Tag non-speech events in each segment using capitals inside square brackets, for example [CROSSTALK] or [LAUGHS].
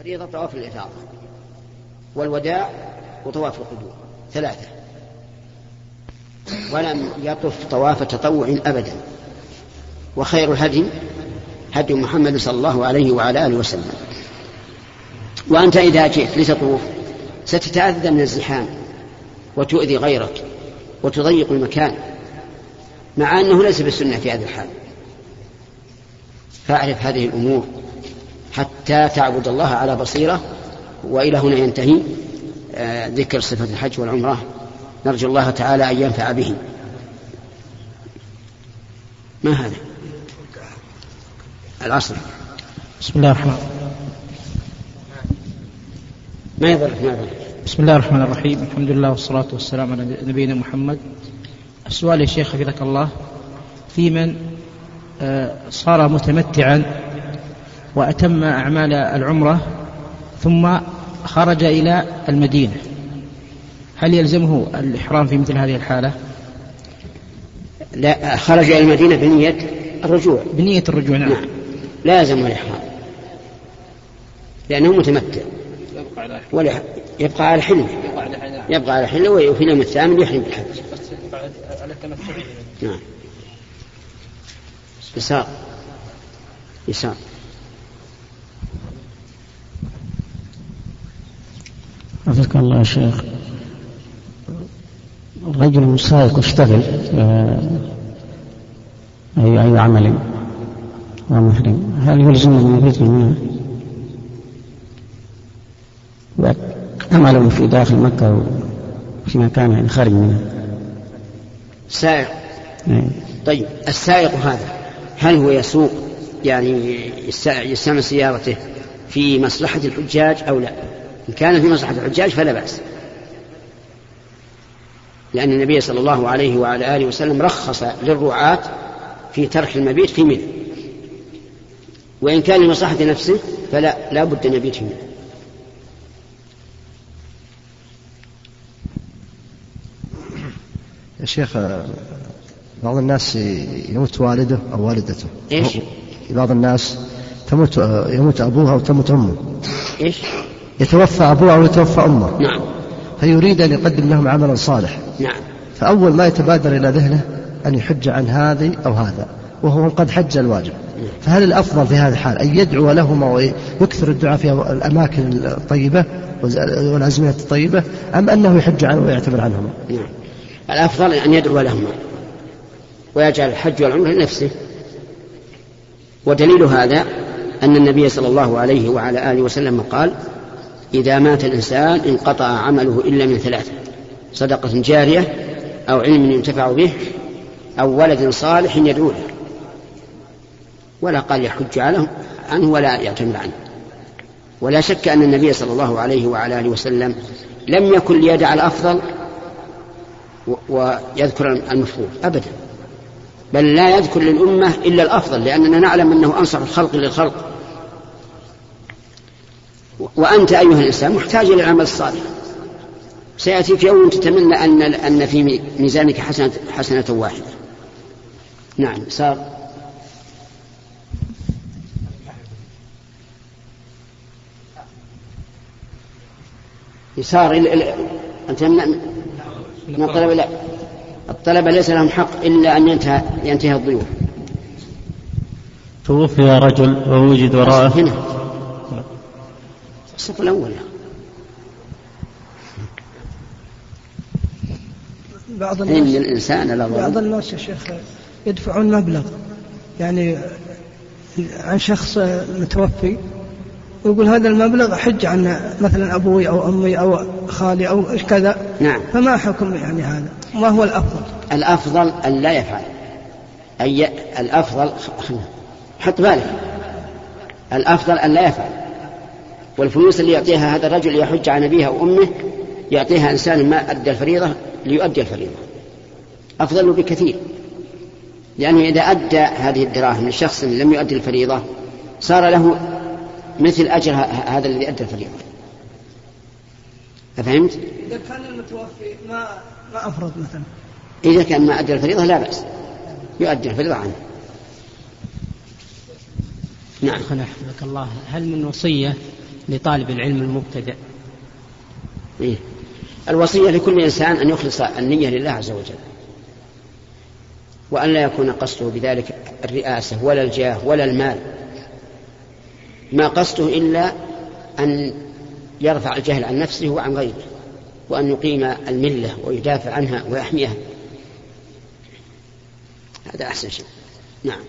الفريضة طواف الإفاضة. والوداع وطواف القدوم ثلاثة. ولم يطف طواف تطوع أبدا. وخير الهدي هدي محمد صلى الله عليه وعلى آله وسلم. وأنت إذا جئت لتطوف ستتأذى من الزحام وتؤذي غيرك وتضيق المكان مع أنه ليس بالسنة في هذه الحال. فاعرف هذه الأمور. حتى تعبد الله على بصيرة وإلى هنا ينتهي آه، ذكر صفة الحج والعمرة. نرجو الله تعالى أن ينفع به ما هذا؟ العصر. بسم الله الرحمن ما يضرك ما يضرك؟ بسم الله الرحمن الرحيم. الحمد لله والصلاة والسلام على نبينا محمد. السؤال يا شيخ حفظك الله في من آه، صار متمتعا وأتم أعمال العمرة ثم خرج إلى المدينة. هل يلزمه الإحرام في مثل هذه الحالة؟ لا خرج إلى المدينة بنية الرجوع. بنية الرجوع نعم, نعم. لا يلزمه الإحرام لأنه متمتع. ولا يبقى على حلم. يبقى على حلم وفي اليوم الثامن يحرم بالحج على نعم. يسار. يسار. حفظك الله يا شيخ. الرجل سائق يشتغل آه، أي أي عمل ومحرم. هل يلزم من يريد منه عمله في داخل مكة وفي مكان يعني خارج منها. سائق. إيه. طيب السائق هذا هل هو يسوق؟ يعني يستعمل سيارته في مصلحة الحجاج أو لا؟ إن كان في مصلحة الحجاج فلا بأس. لأن النبي صلى الله عليه وعلى آله وسلم رخص للرعاة في ترك المبيت في منى. وإن كان لمصلحة نفسه فلا لا بد أن يبيت في منى. يا شيخ بعض الناس يموت والده أو والدته. إيش؟ بعض الناس تموت يموت أبوها أو تموت أمه. إيش؟ يتوفى أبوه أو يتوفى أمه. نعم. فيريد أن يقدم لهم عملا صالح نعم. فأول ما يتبادر إلى ذهنه أن يحج عن هذه أو هذا. وهو قد حج الواجب. فهل الأفضل في هذه الحال أن يدعو لهما ويكثر الدعاء في الأماكن الطيبة والأزمنة الطيبة أم أنه يحج عنه ويعتبر عنهما؟ نعم. الأفضل أن يدعو لهما. ويجعل الحج والعمرة لنفسه. ودليل هذا أن النبي صلى الله عليه وعلى آله وسلم قال إذا مات الإنسان انقطع عمله إلا من ثلاثة صدقة جارية أو علم ينتفع به أو ولد صالح يدعو له ولا قال يحج عنه ولا يعتمر عنه. ولا شك أن النبي صلى الله عليه وعلى آله وسلم لم يكن ليدع الأفضل ويذكر المفروض أبدا بل لا يذكر للأمة إلا الأفضل لأننا نعلم أنه أنصح الخلق للخلق. وأنت أيها الإنسان محتاج إلى العمل الصالح. سيأتيك يوم تتمنى أن أن في ميزانك حسنة حسنة واحدة. نعم صار. يسار أنت من من الطلبة لا. الطلبة ليس لهم حق إلا أن ينتهي ينتهي الضيوف. توفي رجل ووجد وراءه هنا. الصف الأول. بعض الناس إن الإنسان بعض الناس يا شيخ يدفعون مبلغ. يعني عن شخص متوفي ويقول هذا المبلغ حج عن مثلا أبوي أو أمي أو خالي أو كذا. نعم. فما حكم يعني هذا؟ ما هو الأفضل؟ الأفضل أن لا يفعل. أي الأفضل حط بالك. الأفضل أن لا يفعل. والفلوس اللي يعطيها هذا الرجل يحج عن أبيها وأمه يعطيها إنسان ما أدى الفريضة ليؤدي الفريضة. أفضل بكثير. لأنه إذا أدى هذه الدراهم لشخص لم يؤدي الفريضة صار له مثل أجر هذا الذي أدى الفريضة. أفهمت؟ إذا كان المتوفي ما ما أفرض مثلا. إذا كان ما أدى الفريضة لا بأس. يؤدي الفريضة عنه. نعم. حفظك الله هل من وصية لطالب العلم المبتدئ إيه؟ الوصية لكل إنسان أن يخلص النية لله عز وجل. وأن لا يكون قصده بذلك الرئاسة ولا الجاه ولا المال. ما قصده إلا أن يرفع الجهل عن نفسه وعن غيره وأن يقيم الملة ويدافع عنها ويحميها. هذا أحسن شيء. نعم.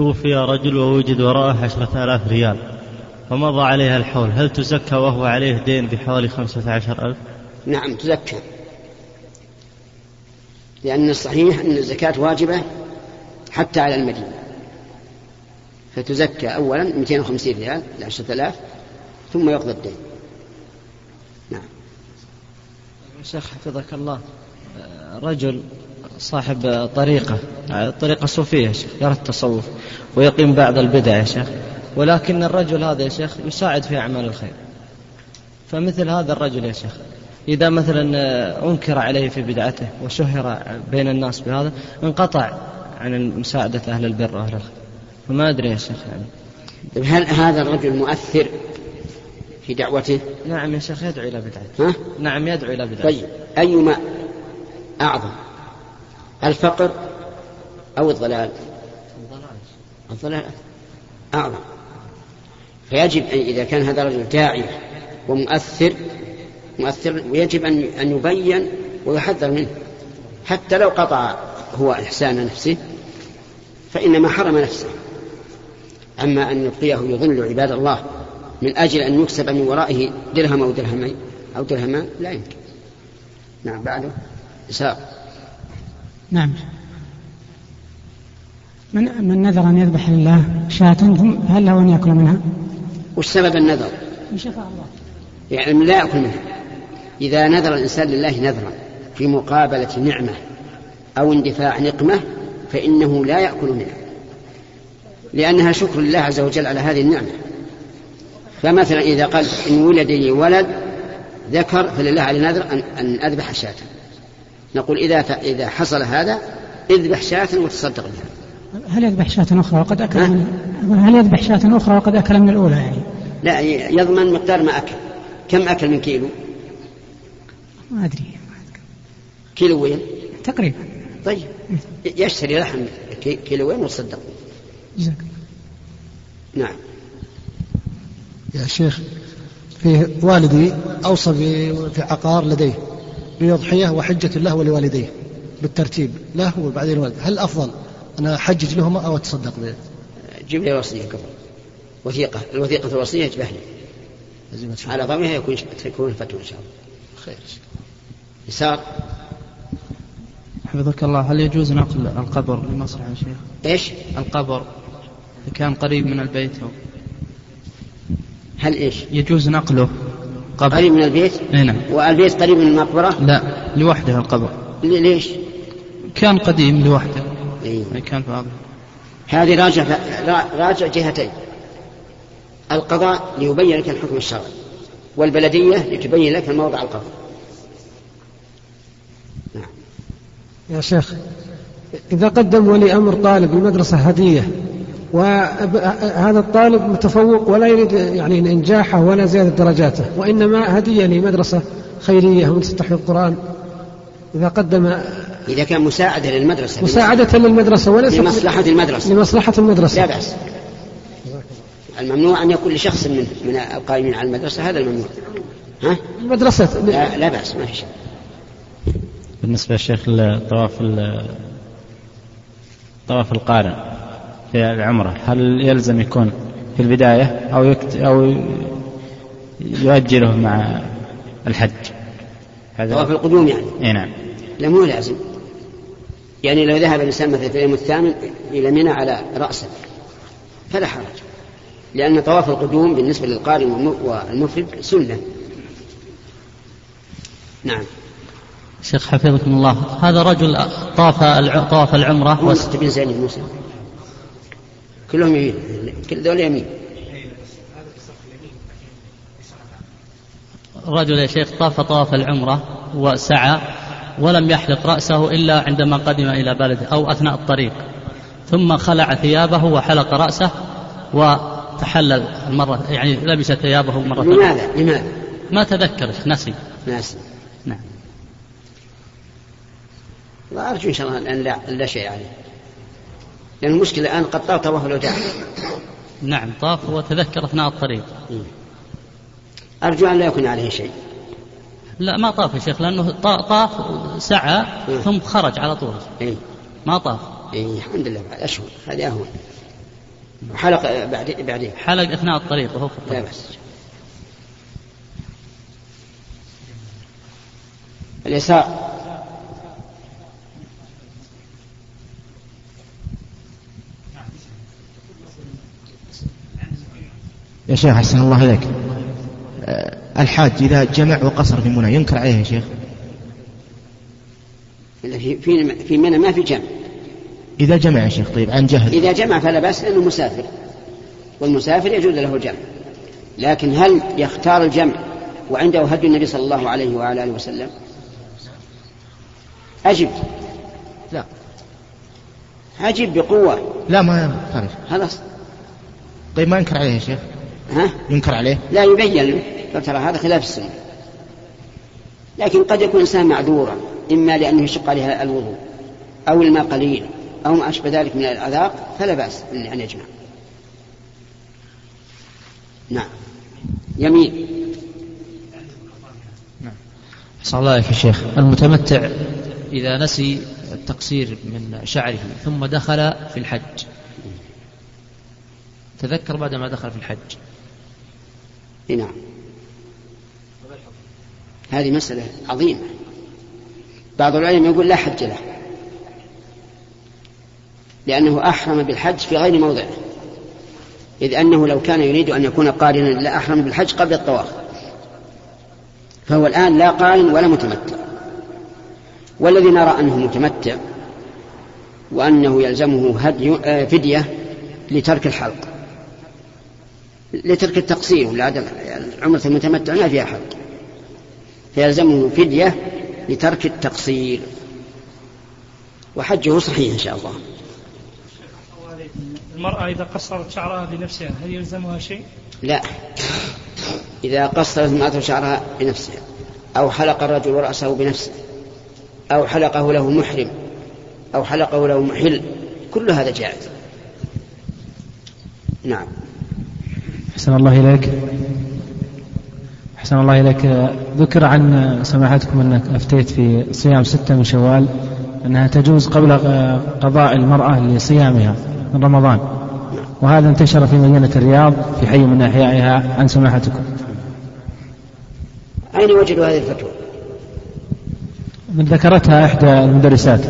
توفي رجل ووجد وراءه عشرة آلاف ريال. ومضى عليها الحول. هل تزكى وهو عليه دين بحوالي خمسة عشر ألف؟ نعم تزكى. لأن الصحيح أن الزكاة واجبة حتى على المدينة. فتزكى أولا 250 ريال لعشرة آلاف ثم يقضى الدين. نعم. شيخ حفظك الله رجل صاحب طريقة طريقة صوفية يا شيخ يرى التصوف ويقيم بعض البدع يا شيخ. ولكن الرجل هذا يا شيخ يساعد في أعمال الخير. فمثل هذا الرجل يا شيخ إذا مثلا أنكر عليه في بدعته وشهر بين الناس بهذا انقطع عن مساعدة أهل البر وأهل الخير. فما أدري يا شيخ يعني. طيب هل هذا الرجل مؤثر في دعوته؟ نعم يا شيخ يدعو إلى بدعته. ها؟ نعم يدعو إلى بدعته. طيب أيما أعظم؟ الفقر أو الضلال؟ الضلال. أعظم. فيجب أن إذا كان هذا الرجل داعية ومؤثر مؤثر ويجب أن أن يبين ويحذر منه. حتى لو قطع هو إحسان نفسه فإنما حرم نفسه. أما أن يبقيه يضل عباد الله من أجل أن يكسب من ورائه درهم أو درهمين أو درهمان لا يمكن. نعم بعده. إساق نعم. من من نذر أن يذبح لله شاة؟ هل له أن يأكل منها؟ وش سبب النذر؟ إن شفاء الله. يعني لا يأكل منها. إذا نذر الإنسان لله نذرا في مقابلة نعمة أو اندفاع نقمة فإنه لا يأكل منها. لأنها شكر لله عز وجل على هذه النعمة. فمثلا إذا قال إن ولد لي ولد ذكر فلله على نذر أن أذبح شاة. نقول إذا إذا حصل هذا اذبح شاة وتصدق بها. هل يذبح شاة أخرى وقد أكل من هل يذبح شاة أخرى وقد أكل من الأولى يعني؟ لا يضمن مقدار ما أكل. كم أكل من كيلو؟ ما أدري. كيلوين تقريبا. طيب. يشتري لحم كيلوين ويصدق. جزاك نعم. يا شيخ في والدي أوصى في عقار لديه. بأضحية وحجة له ولوالديه بالترتيب له وبعدين الوالد هل أفضل أنا أحجج لهما أو أتصدق به؟ جيب لي وصية قبل وثيقة الوثيقة الوصية اجبه لي على ضمنها يكون تكون الفتوى إن شاء الله. خير. يسار. حفظك الله. هل يجوز نقل القبر لمصلحة يا شيخ؟ إيش؟ القبر. إذا كان قريب من البيت أو هل إيش؟ يجوز نقله. قبر قريب من البيت؟ إي نعم والبيت قريب من المقبرة؟ لا لوحده القبر ليش؟ كان قديم لوحده أيوه. كان في هذه راجع راجع جهتين القضاء ليبين لك الحكم الشرعي والبلدية لتبين لك الموضع القبر نعم. يا شيخ إذا قدم ولي أمر طالب المدرسة هدية وهذا الطالب متفوق ولا يريد يعني إنجاحه ولا زيادة درجاته وإنما هدية لمدرسة خيرية من تحفظ القرآن إذا قدم إذا كان مساعدة للمدرسة. مساعدة للمدرسة وليس لمصلحة المدرسة. لمصلحة المدرسة. لا بأس. الممنوع أن يكون لشخص من من القائمين على المدرسة هذا الممنوع. ها؟ المدرسة. لا, لا بأس ما في شيء بالنسبة للشيخ طواف طواف القارن في العمرة. هل يلزم يكون في البداية أو يكت أو يؤجله مع الحج؟ هذا طواف القدوم يعني. إي نعم. لا مو لازم. يعني لو ذهب الإنسان مثلا في اليوم الثامن إلى منى على رأسه فلا حرج. لأن طواف القدوم بالنسبة للقارئ والمفرد سنة. نعم. شيخ حفظكم الله هذا رجل طاف طاف العمرة وس... بن زين موسى. كلهم يمين. كل دول يمين. رجل يا شيخ طاف طواف العمرة وسعى ولم يحلق رأسه إلا عندما قدم إلى بلده أو أثناء الطريق. ثم خلع ثيابه وحلق رأسه و تحلل المرة يعني لبس ثيابه مرة لماذا؟ لماذا؟ ما تذكر نسي. ناس نعم. الله أرجو إن شاء الله أن لا, لا شيء عليه. لأن المشكلة الآن قد طاف طواف الوداع. نعم طاف وتذكر أثناء الطريق. أرجو أن لا يكون عليه شيء. لا ما طاف يا شيخ لأنه طا- طاف سعى. ثم خرج على طول. إيه. ما طاف. إيه الحمد لله بعد أشهر هذه أهون. وحلق بعد بعدين. حلق أثناء الطريق وهو في لا الطريق بأس. اليسار يا شيخ أحسن الله إليك. آه، الحاج إذا جمع وقصر في منى ينكر عليه يا شيخ؟ في في في منى ما في جمع. إذا جمع يا شيخ طيب عن جهل. إذا جمع فلا بأس لأنه مسافر. والمسافر يجوز له الجمع لكن هل يختار الجمع وعنده هدي النبي صلى الله عليه وعلى آله وسلم؟ أجب. لا. أجب بقوة. لا ما خلاص. طيب ما ينكر عليه يا شيخ؟ ها؟ ينكر عليه؟ لا يبين له. قال ترى هذا خلاف السنة. لكن قد يكون إنسان معذورا إما لأنه يشق عليها الوضوء أو الماء قليل أو ما أشبه ذلك من العذاب فلا بأس أن يجمع. نعم. يمين. صلى الله عليك يا شيخ. المتمتع إذا نسي التقصير من شعره ثم دخل في الحج. تذكر بعد ما دخل في الحج. نعم. هذه مسألة عظيمة. بعض العلماء يقول لا حج له. لأنه أحرم بالحج في غير موضعه إذ أنه لو كان يريد أن يكون قارنا لأحرم بالحج قبل الطواف. فهو الآن لا قارن ولا متمتع. والذي نرى أنه متمتع وأنه يلزمه هدي آه، فدية لترك الحلق. لترك التقصير والعدم عمرة المتمتع ما فيها حلق فيلزمه فدية لترك التقصير. وحجه صحيح إن شاء الله. المرأة إذا قصرت شعرها بنفسها هل يلزمها شيء؟ لا. إذا قصرت امرأة شعرها بنفسها أو حلق الرجل رأسه بنفسه أو حلقه له محرم أو حلقه له محل كل هذا جائز. نعم. أحسن الله إليك. أحسن الله إليك. ذكر عن سماحتكم أنك أفتيت في صيام ستة من شوال أنها تجوز قبل قضاء المرأة لصيامها من رمضان. وهذا انتشر في مدينة الرياض في حي من أحيائها. عن سماحتكم. أين وجدوا هذه الفتوى؟ من ذكرتها إحدى المدرسات.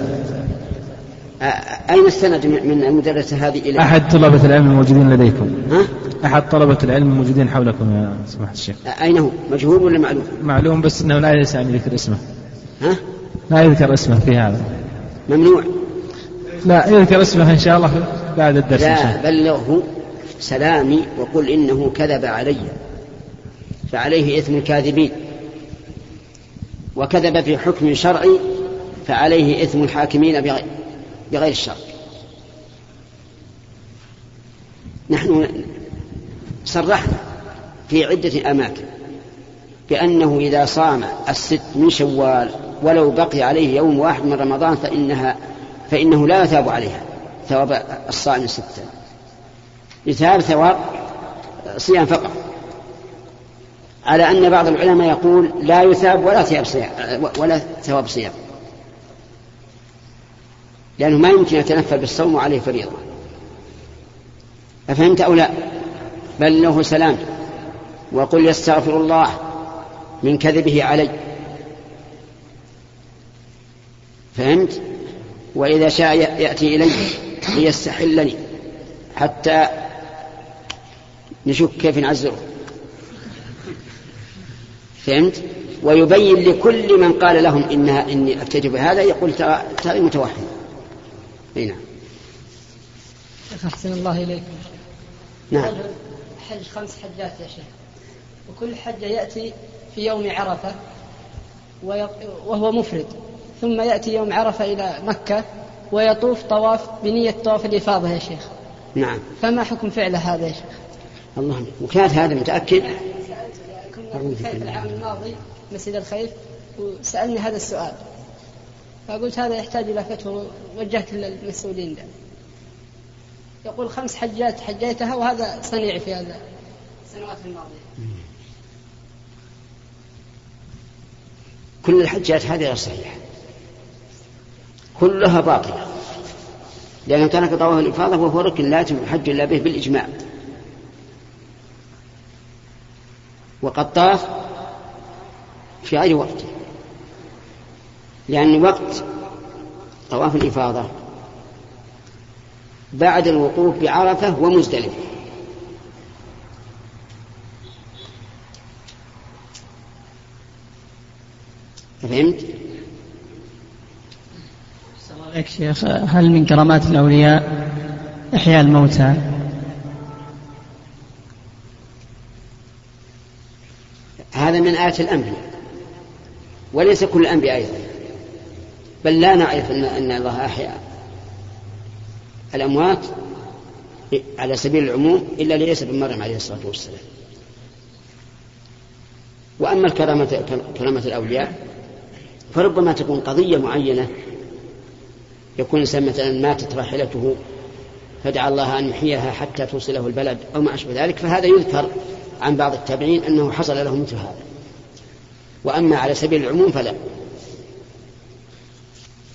أين السند من المدرسة هذه إلى أحد طلبة العلم الموجودين لديكم ها؟ أحد طلبة العلم الموجودين حولكم يا سماحة الشيخ أين هو؟ مجهول ولا معلوم؟ معلوم بس أنه لا يسعني ذكر اسمه ها؟ لا يذكر اسمه في هذا ممنوع لا يذكر اسمه إن شاء الله بعد الدرس إن شاء لا الله بلغه سلامي وقل إنه كذب علي فعليه إثم الكاذبين وكذب في حكم شرعي فعليه إثم الحاكمين بغير, بغير الشرع نحن صرحنا في عدة أماكن بأنه إذا صام الست من شوال ولو بقي عليه يوم واحد من رمضان فإنها فإنه لا يثاب عليها ثواب الصائم الستة يثاب ثواب صيام فقط. على أن بعض العلماء يقول لا يثاب ولا ثياب صيام ولا ثواب صيام. لأنه ما يمكن يتنفل بالصوم وعليه فريضة. أفهمت أو لا؟ بل له سلام. وقل يستغفر الله من كذبه علي. فهمت؟ وإذا شاء يأتي إلي ليستحلني حتى نشوف كيف نعزره. فهمت؟ ويبين لكل من قال لهم إنها إني أفتيت بهذا يقول ترى ترى متوهم. أي نعم. شيخ أحسن الله إليك. نعم. حج خمس حجات يا شيخ. وكل حجة يأتي في يوم عرفة وهو مفرد. ثم يأتي يوم عرفة إلى مكة ويطوف طواف بنية طواف الإفاضة يا شيخ. نعم. فما حكم فعل هذا يا شيخ؟ الله وكانت هذا متأكد؟ كنا في العام الماضي مسجد الخيف وسألني هذا السؤال. فقلت هذا يحتاج إلى فتوى. وجهت للمسؤولين ده. يقول خمس حجات حجيتها وهذا صنيعي في هذا السنوات الماضية. كل الحجات هذه غير صحيحة. كلها باطلة. لأنه ترك طواف الإفاضة وهو ركن لا يتم الحج إلا به بالإجماع. وقد طاف في غير وقته لأن وقت طواف الإفاضة بعد الوقوف بعرفة ومزدلفة. فهمت؟ عليك شيخ. هل من كرامات الأولياء إحياء الموتى؟ هذا من آية الأنبياء وليس كل الأنبياء أيضا. بل لا نعرف أن, أن الله أحيا الأموات على سبيل العموم إلا لعيسى بن مريم عليه الصلاة والسلام. وأما الكرامة كرامة الأولياء فربما تكون قضية معينة يكون الإنسان مثلا ماتت راحلته فدعا الله أن يحييها حتى توصله البلد أو ما أشبه ذلك فهذا يذكر عن بعض التابعين أنه حصل له مثل هذا. وأما على سبيل العموم فلا.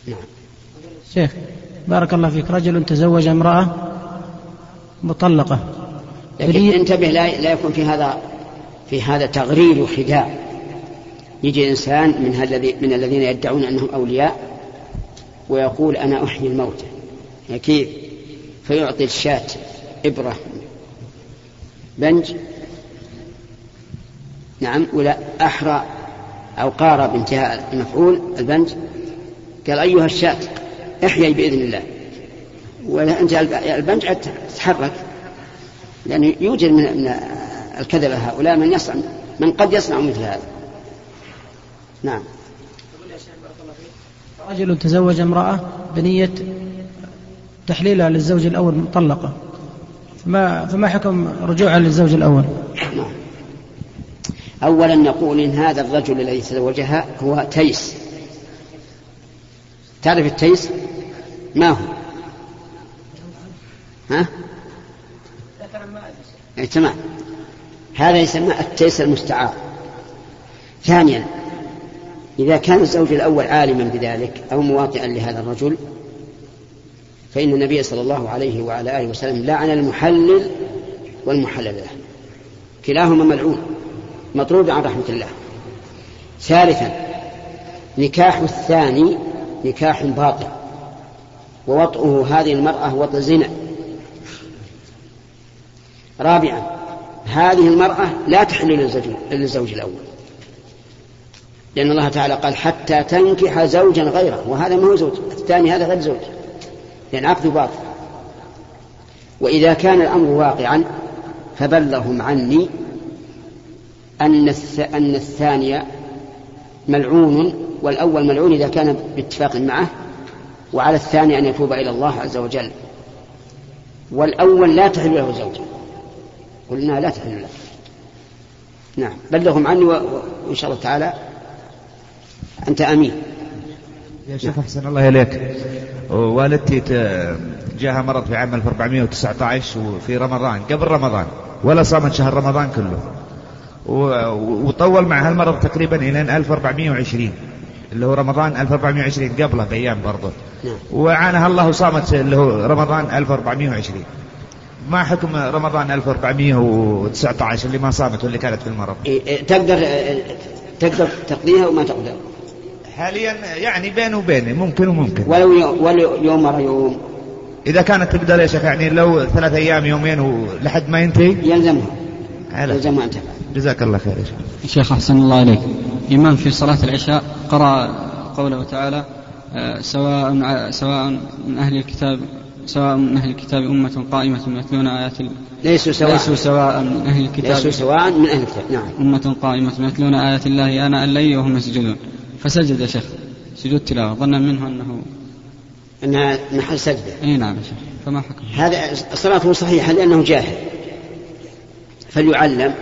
نعم. شيخ بارك الله فيك. رجل تزوج امرأة مطلقة. لكن انتبه لا, لا يكون في هذا في هذا تغرير وخداع. يجي إنسان من, الذي من الذين يدعون أنهم أولياء ويقول أنا أحيي الموتى يعني كيف؟ فيعطي الشاة إبرة. بنج؟ نعم ولا أحرى أو قارى بانتهاء المفعول. البنج؟ قال أيها الشاة إحيي بإذن الله. وأنت البنج تتحرك لأنه يوجد من الكذبة هؤلاء من يصنع من قد يصنع مثل هذا. نعم. رجل تزوج امرأة بنية تحليلها للزوج الأول مطلقة. فما, فما حكم رجوعها للزوج الأول؟ نعم. أولا نقول إن هذا الرجل الذي تزوجها هو تيس. تعرف التيس؟ ما هو؟ ها؟ إيه، تمام. هذا يسمى التيس المستعار. ثانيا إذا كان الزوج الأول عالما بذلك أو مواطئا لهذا الرجل فإن النبي صلى الله عليه وعلى آله وسلم لعن المحلل والمحلل له. كلاهما ملعون مطرود عن رحمة الله. ثالثا نكاح الثاني نكاح باطل. ووطئه هذه المرأة وطئ زنا. رابعا هذه المرأة لا تحل للزوج الأول. لأن الله تعالى قال حتى تنكح زوجا غيره. وهذا ما هو زوج الثاني هذا غير زوج. لأن عقد باطل. وإذا كان الأمر واقعا فبلغهم عني أن أن الثاني ملعون والأول ملعون إذا كان باتفاق معه وعلى الثاني أن يتوب إلى الله عز وجل. والأول لا تحل له زوجة. قلنا لا تحل له. نعم. بلغهم عني وإن شاء الله تعالى. أنت أمين. يا شيخ أحسن الله إليك. والدتي جاها مرض في عام 1419 وفي رمضان قبل رمضان ولا صامت شهر رمضان كله. وطول مع هالمرض تقريبا إلى 1420 اللي هو رمضان 1420 قبله بأيام برضه نعم. وعانها الله وصامت اللي هو رمضان 1420 ما حكم رمضان 1419 اللي ما صامت واللي كانت في المرض؟ إيه، إيه، تقدر تقدر تقضيها وما تقدر؟ حاليا يعني بين وبين ممكن وممكن. ولو يوم ولو يوم مرة يوم. إذا كانت تقدر يا شيخ يعني لو ثلاث أيام يومين ولحد ما ينتهي؟ يلزمها تفعل جزاك الله خير يا شيخ. شيخ أحسن الله إليك. إمام في صلاة العشاء. قرأ قوله تعالى آه، سواء سواء من أهل الكتاب سواء من أهل الكتاب أمة قائمة يتلون آيات ليسوا سواء. ليسوا سواء من أهل الكتاب. ليسوا سواء من أهل الكتاب. نعم. أمة قائمة يتلون آيات الله آناء الليل وهم يسجدون. فسجد يا شيخ. سجود تلاوة. ظنا منه أنه أنها محل سجدة أي نعم يا شيخ. فما حكم؟ هذا صلاته صحيحة لأنه جاهل. فليعلم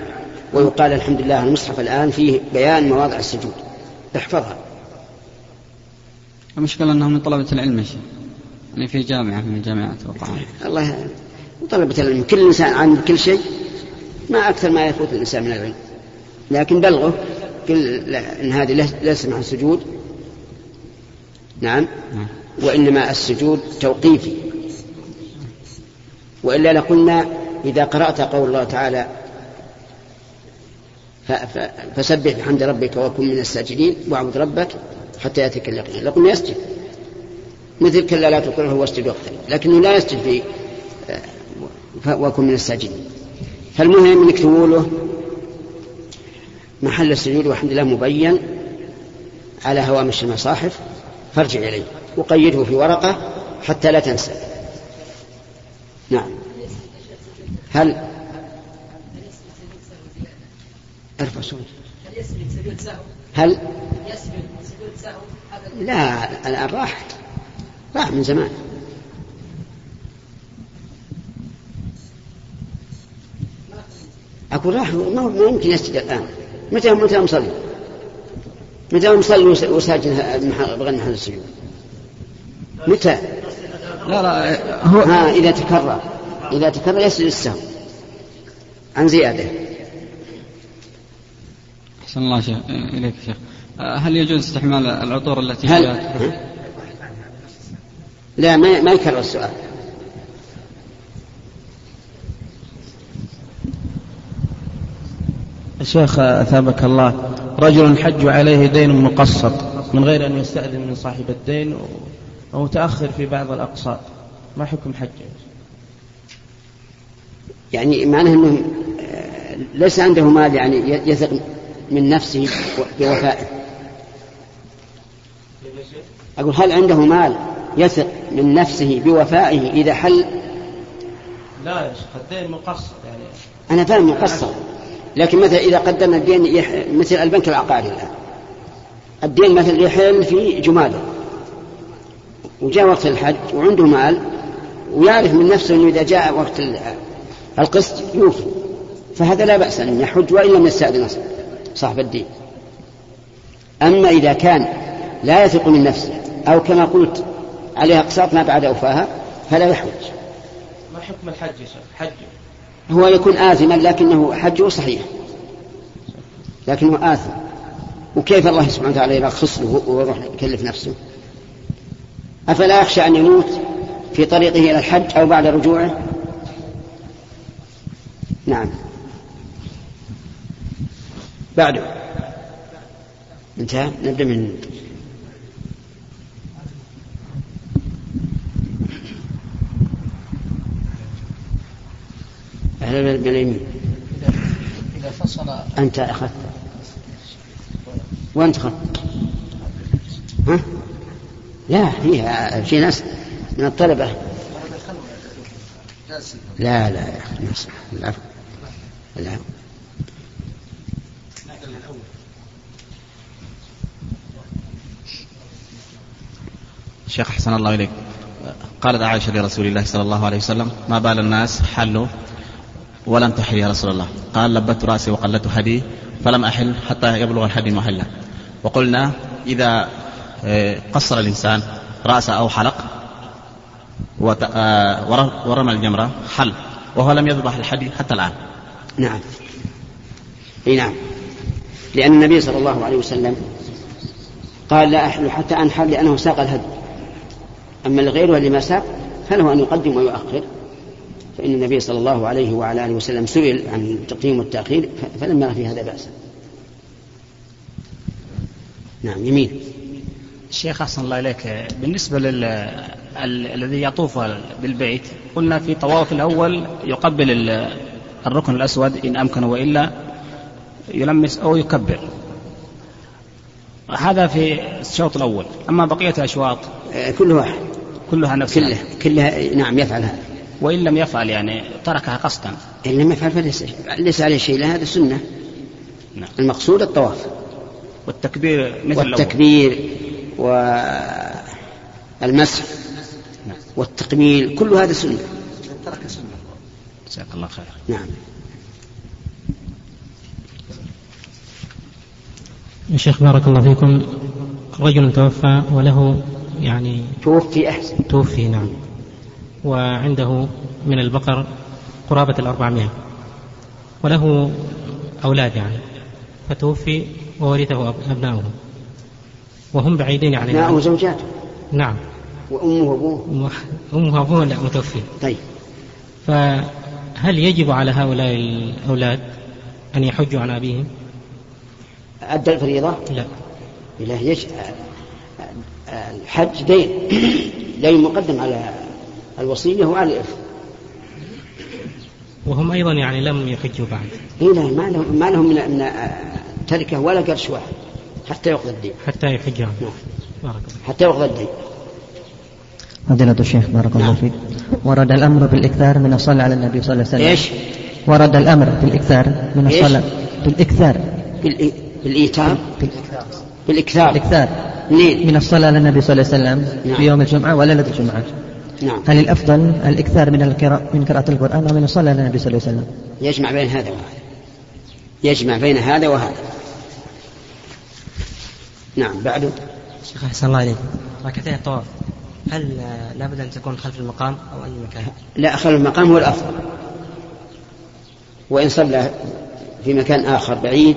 ويقال الحمد لله المصحف الآن فيه بيان مواضع السجود. احفظها. المشكلة أنه من طلبة العلم يا شيخ. يعني في جامعة من الجامعات وقع. الله طلبة العلم. كل إنسان عن كل شيء ما أكثر ما يفوت الإنسان من العلم. لكن بلغه قل إن هذه ليس مع السجود. نعم. وإنما السجود توقيفي. وإلا لقلنا إذا قرأت قول الله تعالى فسبح بحمد ربك وكن من الساجدين واعبد ربك حتى يأتيك اليقين. لقلنا يسجد. مثل كلا لا تطعه واسجد واقترب لكنه لا يسجد في وكن من الساجدين. فالمهم إنك تقوله محل السجود والحمد لله مبين على هوامش المصاحف. فارجع إليه. وقيده في ورقة حتى لا تنسى. نعم. هل ارفع صوت هل لا الآن راحت راح من زمان أقول راح ما يمكن يسجد الآن متى متى مصلي؟ متى مصلي وساجد بغير محل السجود؟ متى؟ لا لا هو ها إذا تكرر إذا تكرر يسجد السهو عن زيادة. أحسن الله شيخ إليك شيخ. هل يجوز استحمال العطور التي هل جاءت لا ما ما يكرر السؤال. شيخ أثابك الله رجل حج عليه دين مقسط من غير أن يستأذن من صاحب الدين ومتأخر في بعض الأقساط ما حكم حجه؟ يعني معناه أنه آه، ليس عنده مال يعني يثق من نفسه بوفائه. أقول هل عنده مال يثق من نفسه بوفائه إذا حل؟ لا يا شيخ الدين مقسط يعني. أنا فاهم مقسط لكن مثلا إذا قدمنا الدين يح... مثل البنك العقاري الآن. الدين مثلا يحل في جماده وجاء وقت الحج وعنده مال ويعرف من نفسه أنه إذا جاء وقت القسط يوفي. فهذا لا بأس أن يحج وإن لم يستأذن صاحب الدين. أما إذا كان لا يثق من نفسه أو كما قلت عليها أقساط ما بعد أوفاها فلا يحج. ما حكم الحج يا شيخ؟ حج. هو يكون آثما لكنه حجه صحيح. لكنه آثم. وكيف الله سبحانه وتعالى يرخص له ويروح يكلف نفسه؟ أفلا يخشى أن يموت في طريقه إلى الحج أو بعد رجوعه؟ نعم. بعده انتهى. نبدأ من أهل باليمين إذا فصل أنت أخذت. وأنت أخذت ها؟ لا في في ناس من الطلبة. لا لا يا أخي العفو. العفو شيخ أحسن الله إليك. قالت عائشة لرسول الله صلى الله عليه وسلم ما بال الناس حلوا ولم تحل يا رسول الله. قال لبت رأسي وقلت هدي فلم أحل حتى يبلغ الحدي محله وقلنا إذا آه، قصر الإنسان رأسه أو حلق آه، ورمى الجمرة حل وهو لم يذبح الحدي حتى الآن. نعم. إي نعم. لأن النبي صلى الله عليه وسلم قال لا أحل حتى أنحر لأنه ساق الهدي أما الغير لما ساق فله أن يقدم ويؤخر. فإن النبي صلى الله عليه وعلى آله وسلم سئل عن التقديم والتأخير فلم يرى في هذا بأسا نعم يمين. الشيخ أحسن الله إليك. بالنسبة لل الذي يطوف بالبيت قلنا في طواف الأول يقبل الركن الأسود إن أمكن وإلا يلمس أو يكبر. هذا في الشوط الأول. أما بقية الأشواط آه، كل واحد. كلها نفس كلها كلها نعم يفعل هذا. وإن لم يفعل يعني تركها قصدا. إن لم يفعل فليس ليس عليه شيء لا هذا سنة. نعم. المقصود الطواف. والتكبير مثل والتكبير والمسح نعم. والتقبيل كل هذا سنة. جزاك الله خير نعم. يا شيخ بارك الله فيكم. رجل توفى وله يعني توفي أحسن. توفي نعم. وعنده من البقر قرابة الأربعمائة. وله أولاد يعني. فتوفي وورثه أبناؤه. وهم بعيدين عن أبناؤه زوجاته نعم. وأمه وأبوه. أمه وأبوه لا متوفي. طيب. ف فهل يجب على هؤلاء الأولاد أن يحجوا عن أبيهم؟ أدى الفريضة؟ لا. لا يج... الحج دين. دين مقدم على الوصية وعلى الإرث. وهم أيضا يعني لم يحجوا بعد. إيه لا ما لهم ما لهم من تركة ولا قرش واحد حتى يقضى الدين. حتى يحجوا. نعم. حتى يقضى الدين. فضيلة الشيخ بارك الله فيك. ورد الأمر بالإكثار من الصلاة على النبي صلى الله عليه وسلم. إيش؟ ورد الأمر بالإكثار من؟ الصلاة. بالإكثار. بالإي... بالإيتام بالإكثار. الإكثار منين؟ من الصلاة على النبي صلى الله عليه وسلم نعم. في يوم الجمعة وليلة الجمعة. نعم. هل الأفضل الإكثار من القراءة من قراءة القرآن أو من الصلاة على النبي صلى الله عليه وسلم؟ يجمع بين هذا وهذا. يجمع بين هذا وهذا. نعم بعده شيخ أحسن الله إليك. ركعتين الطواف هل لابد أن تكون خلف المقام أو أي مكان؟ لا خلف المقام هو الأفضل. وإن صلى في مكان آخر بعيد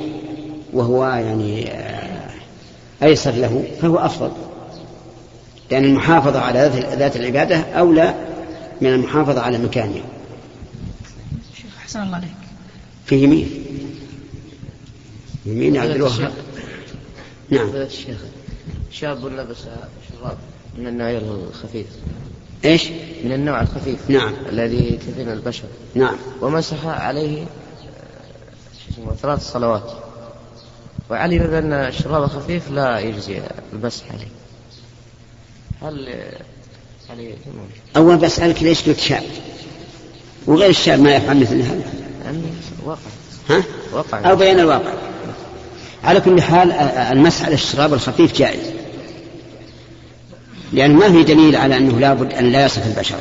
وهو يعني آه، أيسر له فهو أفضل. لأن المحافظة على ذات- العبادة أولى من المحافظة على مكانها. شيخ أحسن الله عليك. في يمين. يمين عبد الوهاب. نعم. الشيخ. شاب لبس شراب. من النوع الخفيف. إيش؟ من النوع الخفيف. نعم. الذي تثين البشر. نعم. ومسح عليه آه، ثلاث صلوات. وعلم بأن الشراب الخفيف لا يجزي المسح عليه. هل يعني أول بسألك ليش قلت شاب؟ وغير الشاب ما يفعل مثل هذا. يعني وقع ها؟ وقع أو بيان الواقع. على كل حال آه، المسح على الشراب الخفيف جائز. لأن ما في دليل على أنه لابد أن لا يصف البشر.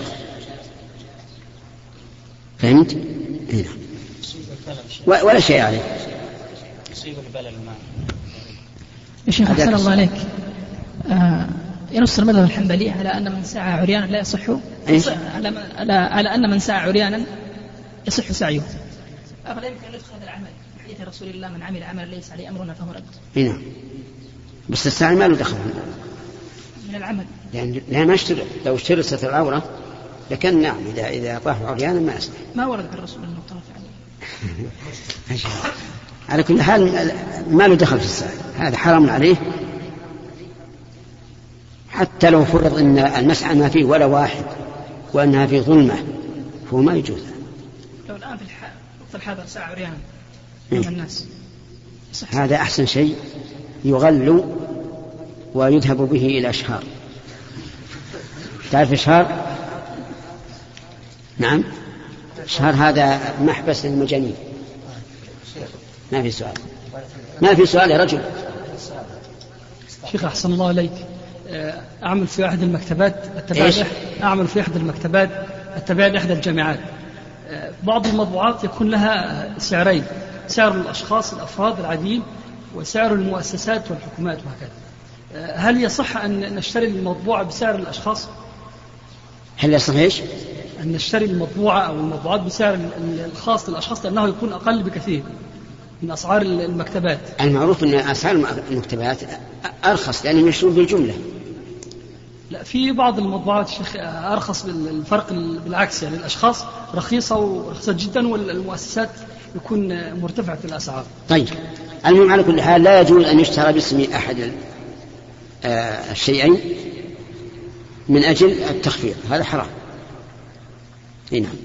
فهمت؟ إيه. نعم. و- ولا شيء عليه. يصيب البلل يا شيخ أحسن الله. عليك. آه ينص المذهب الحنبلي على أن من سعى عريانا لا يصح؟ إيش؟ على, ما- على, على أن من سعى عريانا يصح سعيه. أفلا يمكن أن يدخل هذا العمل؟ في حديث رسول الله من عمل عملا ليس عليه أمرنا فهو رد. إيه. نعم. بس الساعي ما له دخل. من العمل. لأن لأن ما اشترط لو اشترط ستر العورة لكان نعم إذا إذا طاف عريانا ما يصلح ما ورد عن الرسول أنه طرف عليه. [LAUGHS] على كل حال ما له دخل في الساعي هذا حرام عليه. حتى لو فرض إن المسعى ما فيه ولا واحد وأنها في ظلمة فهو ما يجوز. لو الآن في. وقت الحاضر سعى عريانا إيه. الناس هذا أحسن شيء. ويذهب به إلى إشهار. تعرف إشهار؟ نعم. إشهار هذا محبس للمجانين. ما في سؤال. ما في سؤال يا رجل. شيخ أحسن الله عليك آه، أعمل في أحد المكتبات إيش؟ لإح- أعمل في أحد المكتبات التابعة لإحدى الجامعات. آه، بعض المطبوعات يكون لها سعرين سعر الأشخاص الأفراد العاديين وسعر المؤسسات والحكومات وهكذا. هل يصح أن نشتري المطبوعة بسعر الأشخاص هل يصح إيش؟ أن نشتري المطبوعة أو المطبوعات بسعر ال- ال- الخاص للأشخاص لأنه يكون أقل بكثير من أسعار ال- المكتبات المعروف أن أسعار المكتبات أرخص لأنهم يشترون بالجملة لا في بعض المطبوعات شيخ أرخص بالفرق ال- بالعكس يعني الأشخاص رخيصة ورخيصة جدا والمؤسسات يكون مرتفعة الأسعار. طيب المهم على كل حال لا يجوز أن يشترى باسم آه، الشيئين من أجل التخفيض. هذا حرام. إي نعم.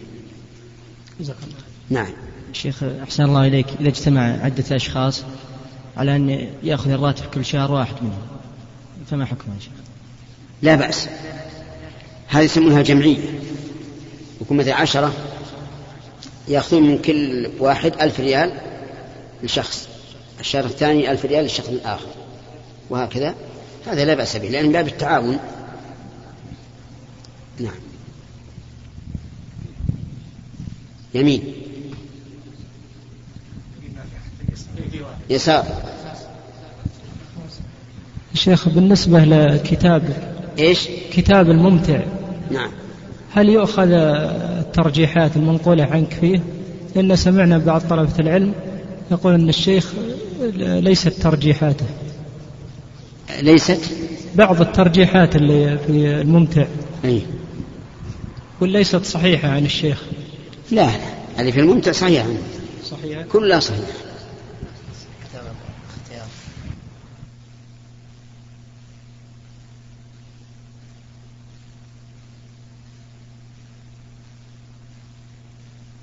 جزاك الله. نعم. شيخ أحسن الله إليك. إذا اجتمع عدة أشخاص على أن يأخذ الراتب كل شهر واحد منهم فما حكمه يا شيخ؟ لا بأس. هذه يسمونها جمعية. يكون مثل عشرة يأخذون من كل واحد ألف ريال لشخص. الشهر الثاني ألف ريال للشخص الآخر. وهكذا. هذا لا بأس به لأن باب التعاون نعم. يمين. يسار. شيخ بالنسبة لكتاب إيش؟ كتاب الممتع. نعم. هل يؤخذ الترجيحات المنقولة عنك فيه؟ لأن سمعنا بعض طلبة العلم يقول أن الشيخ ليست ترجيحاته. ليست؟ بعض الترجيحات اللي في الممتع. أي. وليست صحيحة عن الشيخ. لا لا هذه في الممتع صحيحة. صحيحة؟ كلها صحيحة.